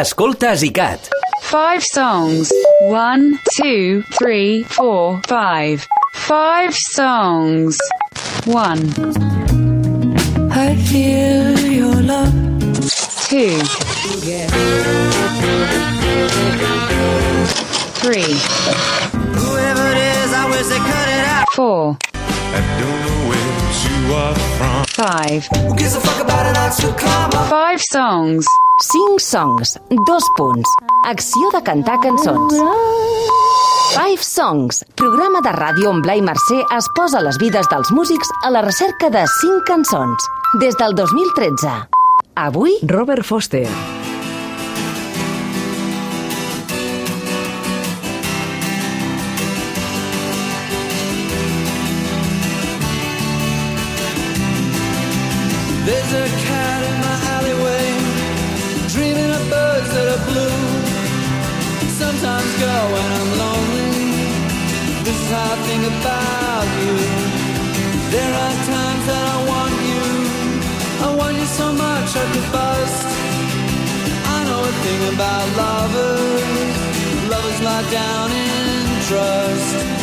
Escolta Zicat. Five songs. One, two, three, four, five. Five songs. One, I feel your love. two, three, Whoever it is, I wish they cut it out. four, I don't know where you are from. five. Who gives a fuck about an Oxford comma? Five songs. 5 songs, dos punts. Acció de cantar cançons. Five Songs, programa de ràdio on Blai Mercè es posa les vides dels músics a la recerca de 5 cançons. Des del 2013. Avui, Robert Foster. There's a cat in my alleyway, dreaming of birds that are blue. Sometimes, when I'm lonely, this is how I think about you. There are times that I want you, I want you so much I could bust. I know a thing about lovers, lovers lie down in trust.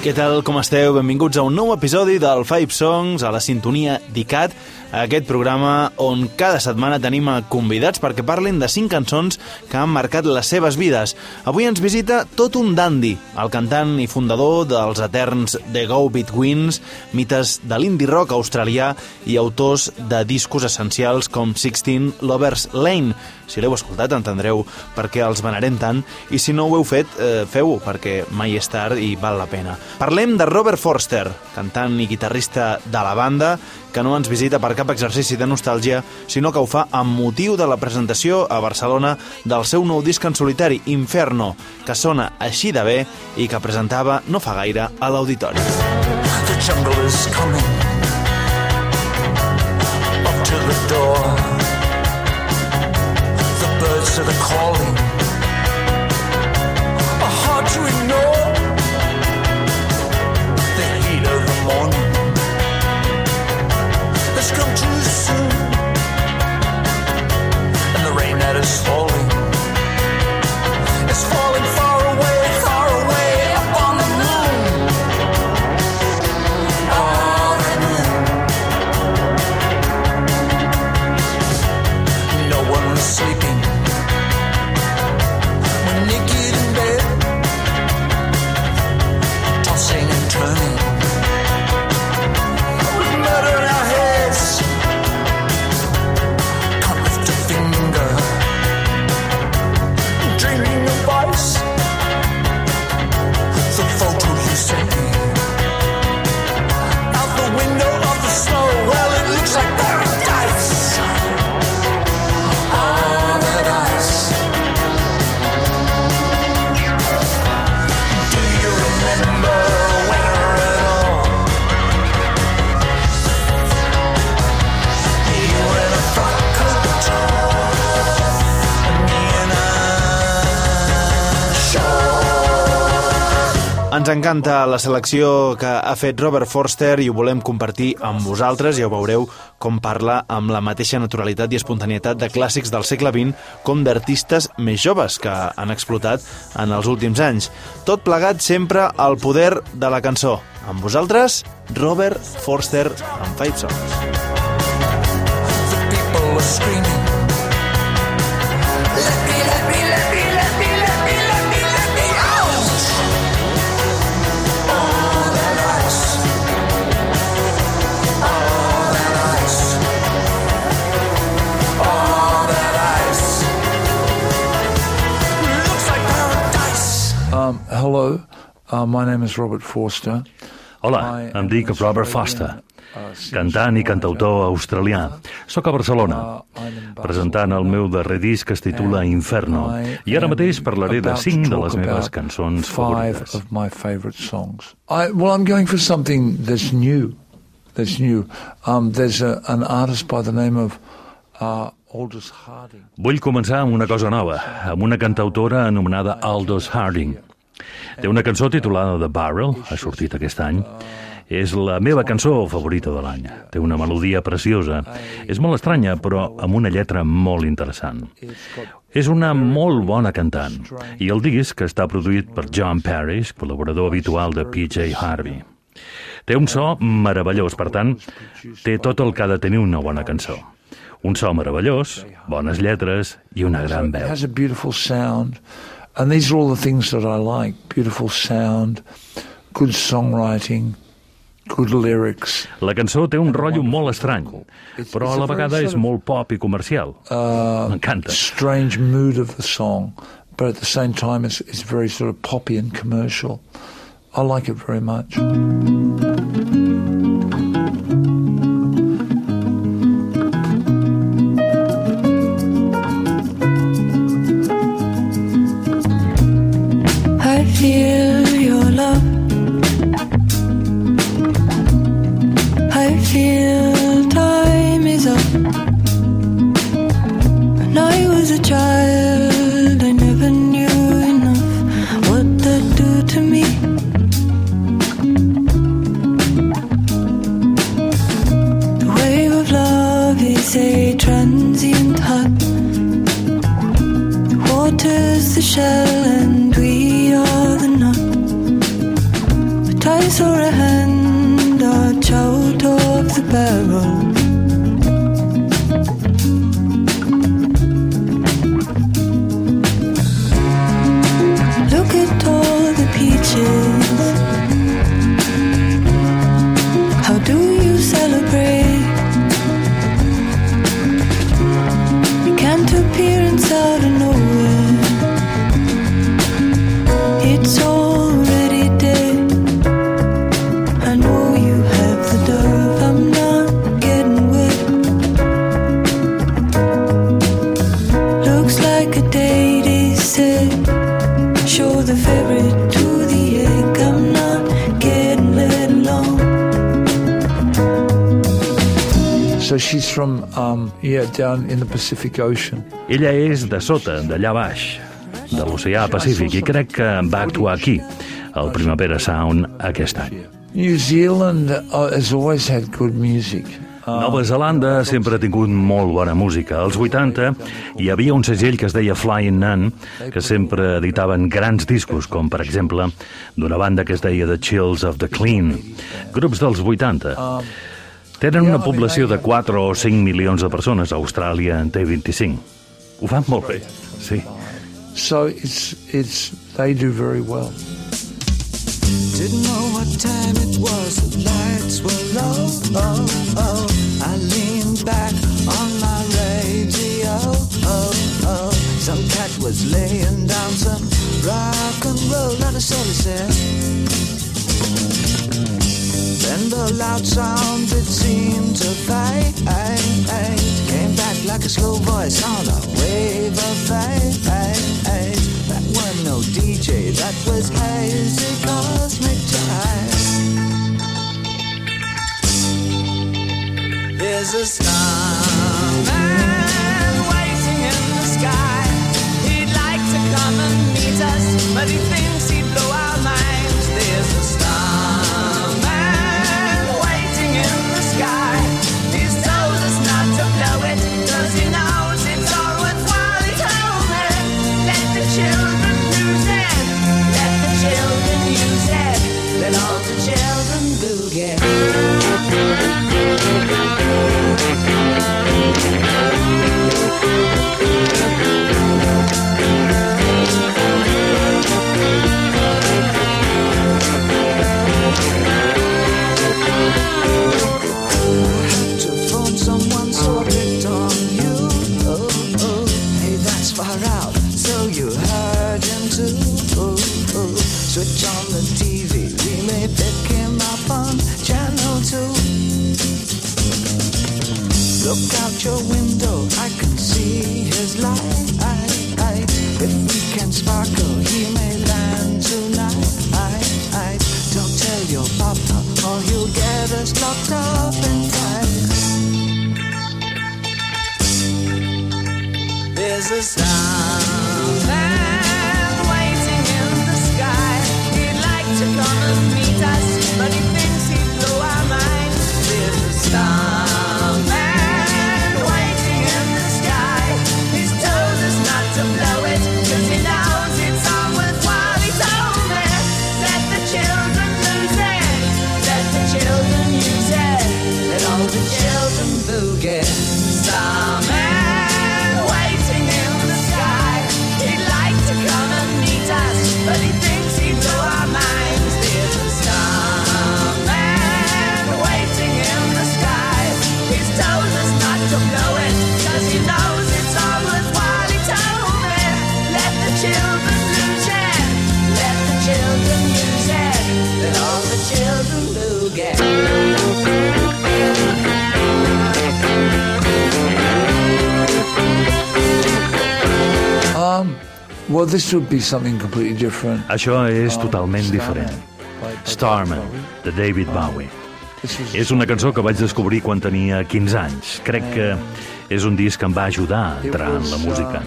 Què tal, com esteu? Benvinguts a un nou episodi del Five Songs a la sintonia d'ICAT, aquest programa on cada setmana tenim a convidats perquè parlin de cinc cançons que han marcat les seves vides. Avui ens visita tot un dandy, el cantant i fundador dels eterns The Go Betweens, mites de l'indie rock australià i autors de discos essencials com Sixteen Lovers Lane. Si l'heu escoltat entendreu per què els venerem tant i si no ho heu fet, eh, feu-ho perquè mai és tard i val la pena. Parlem de Robert Forster, cantant i guitarrista de la banda, que no ens visita per cap exercici de nostàlgia, sinó que ho fa amb motiu de la presentació a Barcelona del seu nou disc en solitari, Inferno, que sona així de bé i que presentava no fa gaire a l'auditori. The jungle is coming up to the door. The birds are calling Ens encanta la selecció que ha fet Robert Forster i ho volem compartir amb vosaltres. Ja ho veureu com parla amb la mateixa naturalitat i espontanietat de clàssics del segle XX com d'artistes més joves que han explotat en els últims anys. Tot plegat sempre al poder de la cançó. Amb vosaltres, Robert Forster amb Five Songs. the people are screaming. Hello, uh, my name is Robert Forster. Hola, em dic Robert Foster, cantant i cantautor australià. Soc a Barcelona, presentant el meu darrer disc que es titula Inferno, i ara mateix parlaré de cinc de les meves cançons favorites. I, well, I'm going for something that's new. That's new. Um, there's a, an artist by the name of uh, Aldous Harding. Vull començar amb una cosa nova, amb una cantautora anomenada Aldous Harding. Té una cançó titulada The Barrel, ha sortit aquest any. És la meva cançó favorita de l'any. Té una melodia preciosa. És molt estranya, però amb una lletra molt interessant. És una molt bona cantant. I el disc està produït per John Parrish, col·laborador habitual de PJ Harvey. Té un so meravellós, per tant, té tot el que ha de tenir una bona cançó. Un so meravellós, bones lletres i una gran veu. Has a beautiful sound, and these are all the things that I like: beautiful sound, good songwriting, good lyrics. La cançó té un rotllo molt estrany, però a la vegada és molt pop i comercial. Uh, M'encanta. strange mood of the song, but at the same time, it's, it's very sort of poppy and commercial. I like it very much. Hand arch out of the barrel. Yeah, down in the Pacific Ocean. Ella és de sota, d'allà baix, de l'oceà Pacífic, i crec que va actuar aquí, al Primavera Sound, aquest any. New Zealand uh, has always had good music. Nova Zelanda sempre ha tingut molt bona música. Als 80 hi havia un segell que es deia Flying Nun, que sempre editaven grans discos, com per exemple d'una banda que es deia The Chills of the Clean. Grups dels 80. Tenen una població de 4 o 5 milions de persones. Austràlia en té 25. Ho fan molt bé, sí. So it's, it's, they do very well. Didn't know what time it was, the lights were low. Oh, oh. I leaned back on my radio. Oh, oh. Some cat was laying down some rock and roll, not a soul said. Then the loud sound it seemed to fade. Came back like a slow voice on a wave of fate. That wasn't no DJ, that was hazy cosmic jive. There's a starman this would be something completely different. Això és Um, totalment diferent. Starman, de David Bowie. This was És una cançó que vaig descobrir quan tenia 15 anys. Crec que és un disc que em va ajudar a entrar en la música.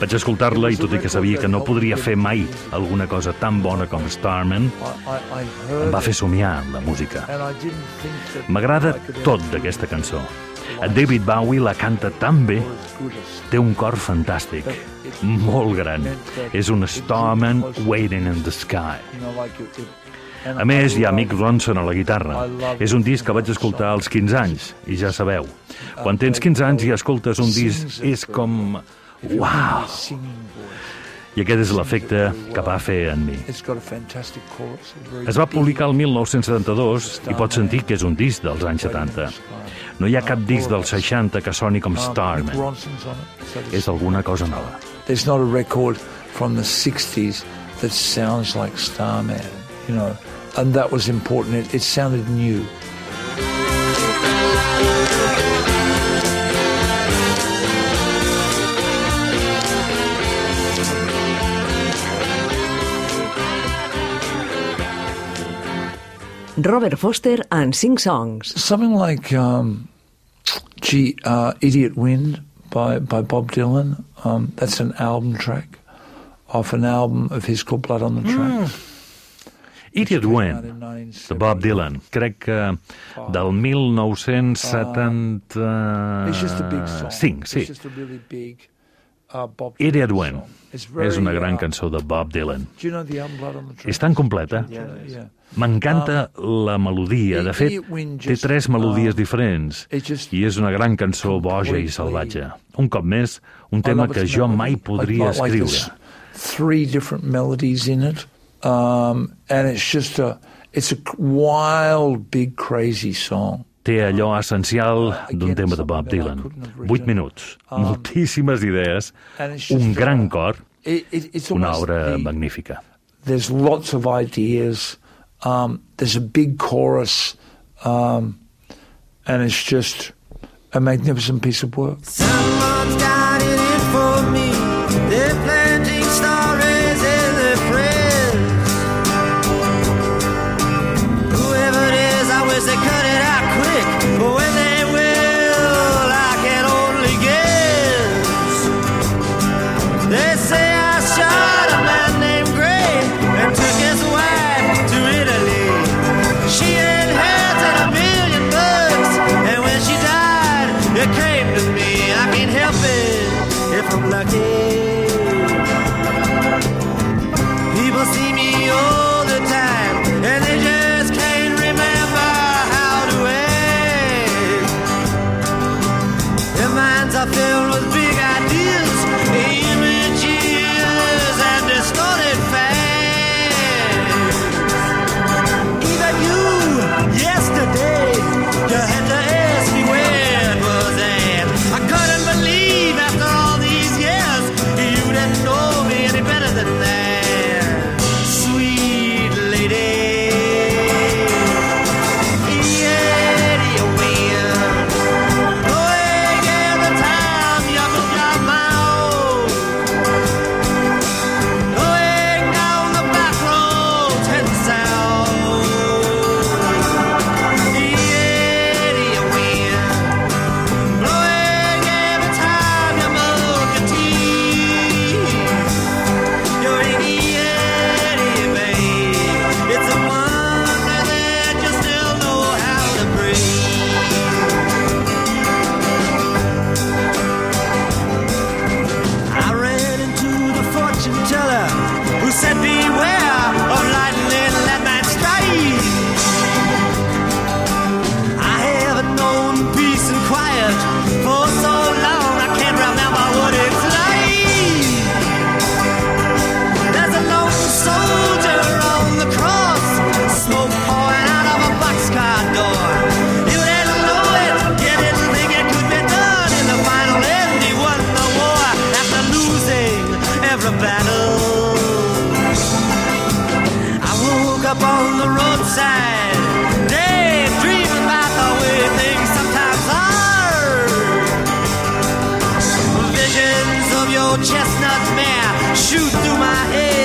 Vaig escoltar-la i tot i que sabia que no podria fer mai alguna cosa tan bona com Starman, em va fer somiar en la música. M'agrada tot d'aquesta cançó. David Bowie la canta tan bé, té un cor fantàstic, molt gran. És un Starman waiting in the sky. A més, hi ha Mick Ronson a la guitarra. És un disc que vaig escoltar als 15 anys, i ja sabeu, quan tens 15 anys i escoltes un disc, és com... Voice. I aquest és l'efecte que va fer en mi. Es va publicar el 1972 i pots sentir que és un disc dels anys 70. No hi ha cap disc dels 60 que soni com um, Starman. És alguna cosa nova. There's not a record from the 60s that sounds like Starman, you know, and that was important. It, it sounded new. Robert Foster and Sing Songs. Something like, um, gee, uh, Idiot Wind by, by Bob Dylan. Um, that's an album track off an album of his called Blood on the Track. Idiot Out Wind, in de Bob 1970. Dylan. Crec que del 1970... It's just a big song. Cinc, sí. It's just a really big uh, Bob Dylan Idiot Wind. song. It's very, És una gran uh, cançó de Bob Dylan. És tan completa. Yeah. M'encanta la melodia. De fet, té tres melodies diferents i és una gran cançó boja i salvatge. Un cop més, un tema que jo mai podria escriure. three different melodies in it, um, and it's just a it's a wild, big, crazy song. Té allò essencial d'un Again, tema de Bob Dylan. Vuit minuts, Um, moltíssimes idees, un gran uh, cor, una obra magnífica. There's lots of ideas. Um, there's a big chorus, um, and it's just a magnificent piece of work. Chestnut mare shoot through my head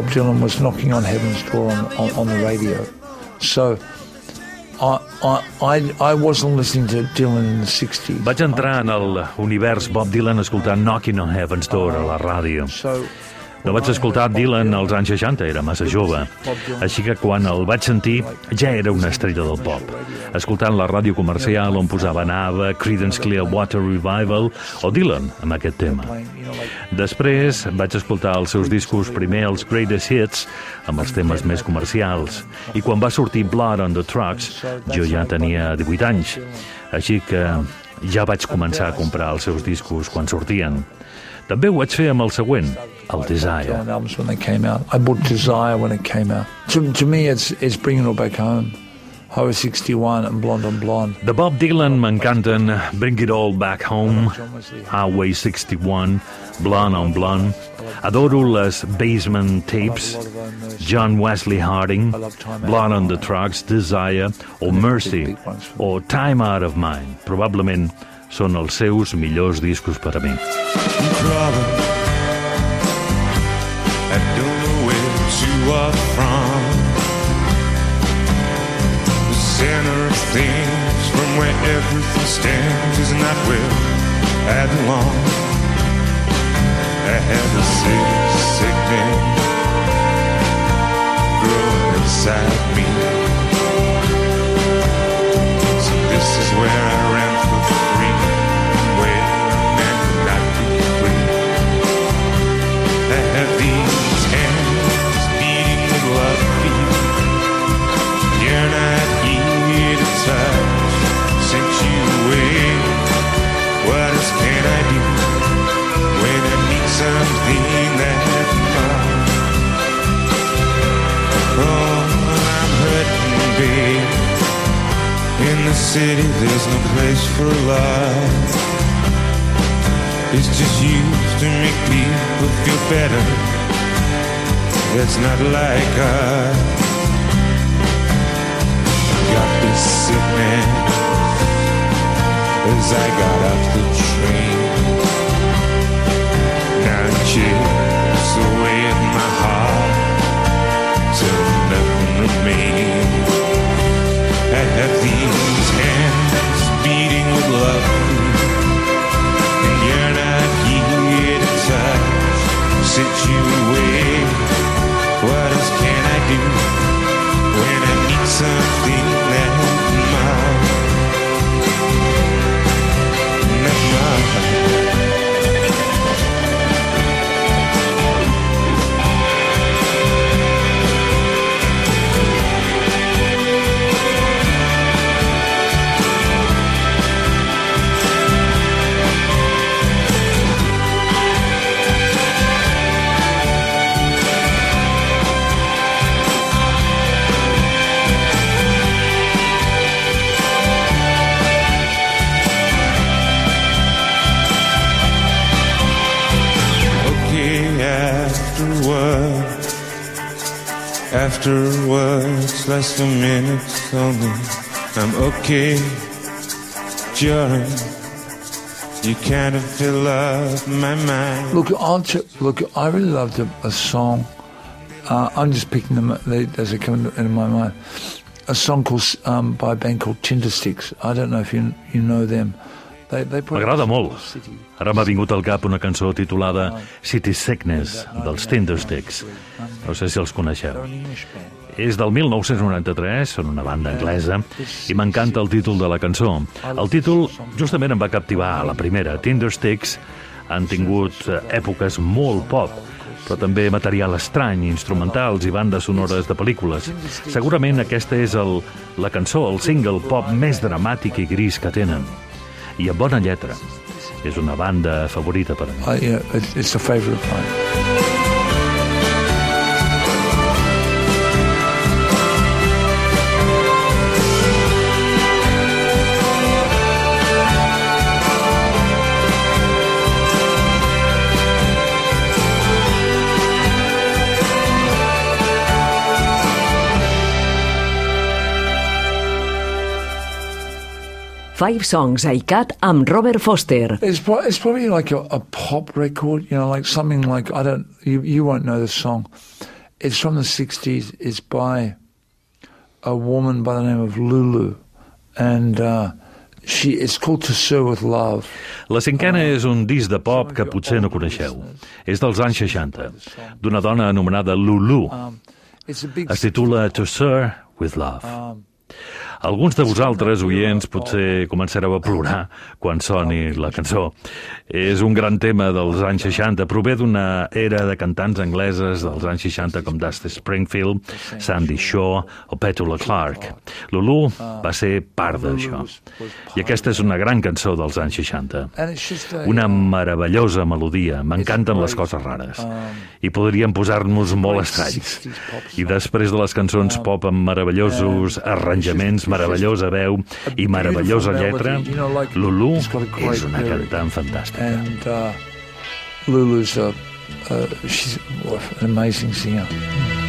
Bob Dylan was knocking on heaven's door on, on, on the radio. So I, I, I, I wasn't listening to Dylan in the 60s. Vaig entrar en el univers Bob Dylan escoltant Knocking on Heaven's Door a la ràdio. So No vaig escoltar Dylan als anys 60, era massa jove. Així que quan el vaig sentir, ja era una estrella del pop. Escoltant la ràdio comercial on posaven ABBA, Creedence Clearwater Revival o Dylan amb aquest tema. Després vaig escoltar els seus discos primer els Greatest Hits amb els temes més comercials i quan va sortir Blood on the Trucks jo ja tenia 18 anys així que ja vaig començar a comprar els seus discos quan sortien també ho vaig fer amb el següent, el Desire. Albums when they came out. I bought Desire when it came out. To, to me, it's, it's Bringing It All Back Home. Highway 61 and Blonde on Blonde. De Bob Dylan m'encanten Bring It All Back Home, Highway 61, Blonde on Blonde. Adoro les Basement Tapes, John Wesley Harding, Blood on the Tracks, Desire o Mercy o Time Out of Mind. Probablement són els seus millors discos per a mi. center from everything stands, is not I have inside me. So this is where I can I do when I need something that much? Oh, I'm hurting, babe. In the city, there's no place for love. It's just used to make people feel better. It's not like us. Got this sickness as I got off the train. It chips away at my heart till nothing remains. I have these hands beating with love and you're not here to touch, sit you away. What else can I do when I need something Less than minutes only. I'm okay, Johnny. You kind of fill up my mind. Look, I'll ch- look. I really loved a, a song. Uh, I'm just picking them they, as they come into, into my mind. A song called um, by a band called Tindersticks. I don't know if you you know them. They, they put M'agrada molt. Ara m'ha vingut al cap una cançó titulada City Sickness, dels Tindersticks. No sé si els coneixeu. És del 1993, són una banda anglesa, i m'encanta el títol de la cançó. El títol justament em va captivar a la primera. Tindersticks han tingut eh, èpoques molt pop, però també material estrany, instrumentals i bandes sonores de pel·lícules. Segurament aquesta és el, la cançó, el single pop més dramàtic i gris que tenen. I amb bona lletra. És una banda favorita per a mi. Uh, yeah, it's, a favourite of mine. Five Songs ICAT amb Robert Foster. It's, it's probably like a, a pop record, you know, like something like I don't. You you won't know the song. It's from the '60s. It's by a woman by the name of Lulu, and uh, she. It's called "To Sir with Love." La cinquena és un disc de pop que potser no coneixeu. És dels anys 60, d'una dona anomenada Lulu. It's a big. Es titula To Sir with Love. Alguns de vosaltres, oients, potser començareu a plorar quan soni la cançó. És un gran tema dels anys 60, prové d'una era de cantants angleses dels anys 60 com Dusty Springfield, Sandy Shaw o Petula Clark. Lulu va ser part d'això. I aquesta és una gran cançó dels anys 60. And it's just a, Una meravellosa melodia, m'encanten les coses rares. I podríem posar-nos molt estranys. I després de les cançons pop amb meravellosos arranjaments, meravellosa veu i meravellosa lletra, Lulu és una cantant fantàstica. and uh, Lulu's a. Uh, she's an amazing singer.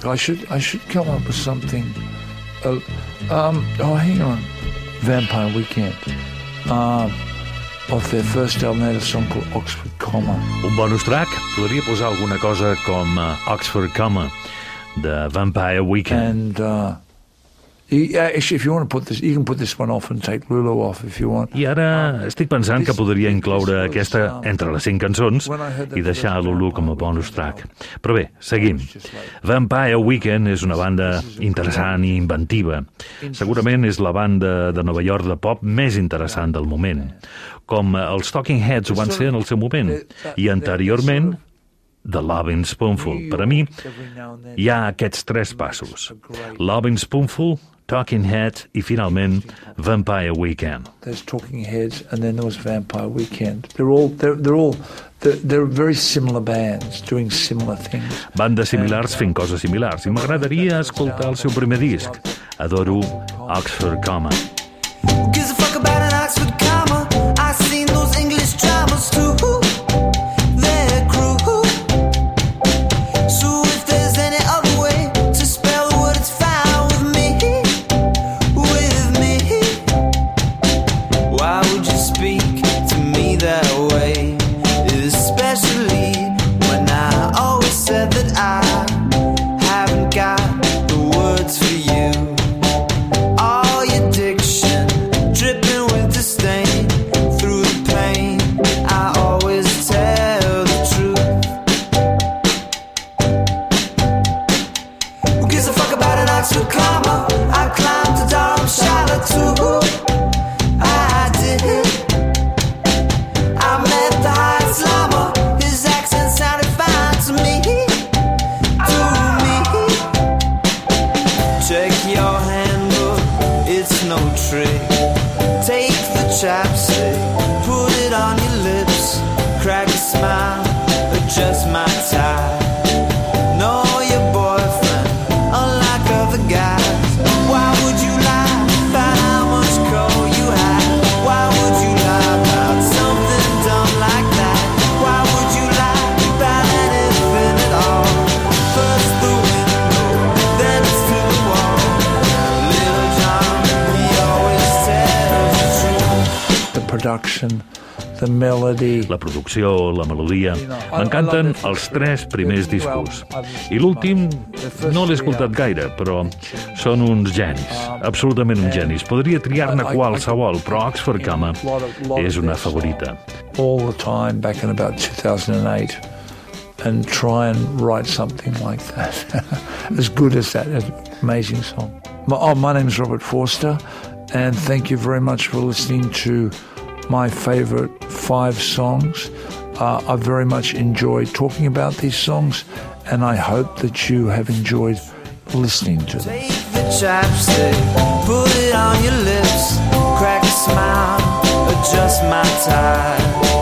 Track. I should I should come up with something. Uh, um, oh, hang on, Vampire Weekend. Um, off their first album, had a song called Oxford Comma. Un bonus track? Podria posar alguna cosa com uh, Oxford Comma, de Vampire Weekend. And uh, actually, if you want to put this, you can put this one off and take Lulu off if you want. I ara estic pensant que podria incloure aquesta entre les cinc cançons i deixar Lulu com a bonus track. Però bé, seguim. Vampire Weekend és una banda interessant i inventiva. Segurament és la banda de Nova York de pop més interessant del moment. Com els Talking Heads ho van ser en el seu moment. I anteriorment, The Loving Spoonful. Per a mi, hi ha aquests tres passos. Loving Spoonful, Talking Heads i, finalment, Vampire Weekend. There's Talking Heads, and then there was Vampire Weekend. They're all they're, they're all they're, they're very similar bands doing similar things. Bandes similars fent coses similars. I m'agradaria escoltar el seu primer disc. Adoro Oxford Comma. Gives a fuck about the truth. The production, the melody. La producció, la melodia... M'encanten els tres primers discos. I l'últim no l'he escoltat gaire, però són uns genis, absolutament uns genis. Podria triar-ne qualsevol, però Oxford Comma és una favorita. all the time back in about 2008 and try and write something like that. as good as that. An amazing song. My, oh, my name is Robert Forster, and thank you very much for listening to my favorite five songs. Uh, I very much enjoyed talking about these songs, and I hope that you have enjoyed listening to them. Take the chapstick, put it on your lips, crack a smile, adjust my tie.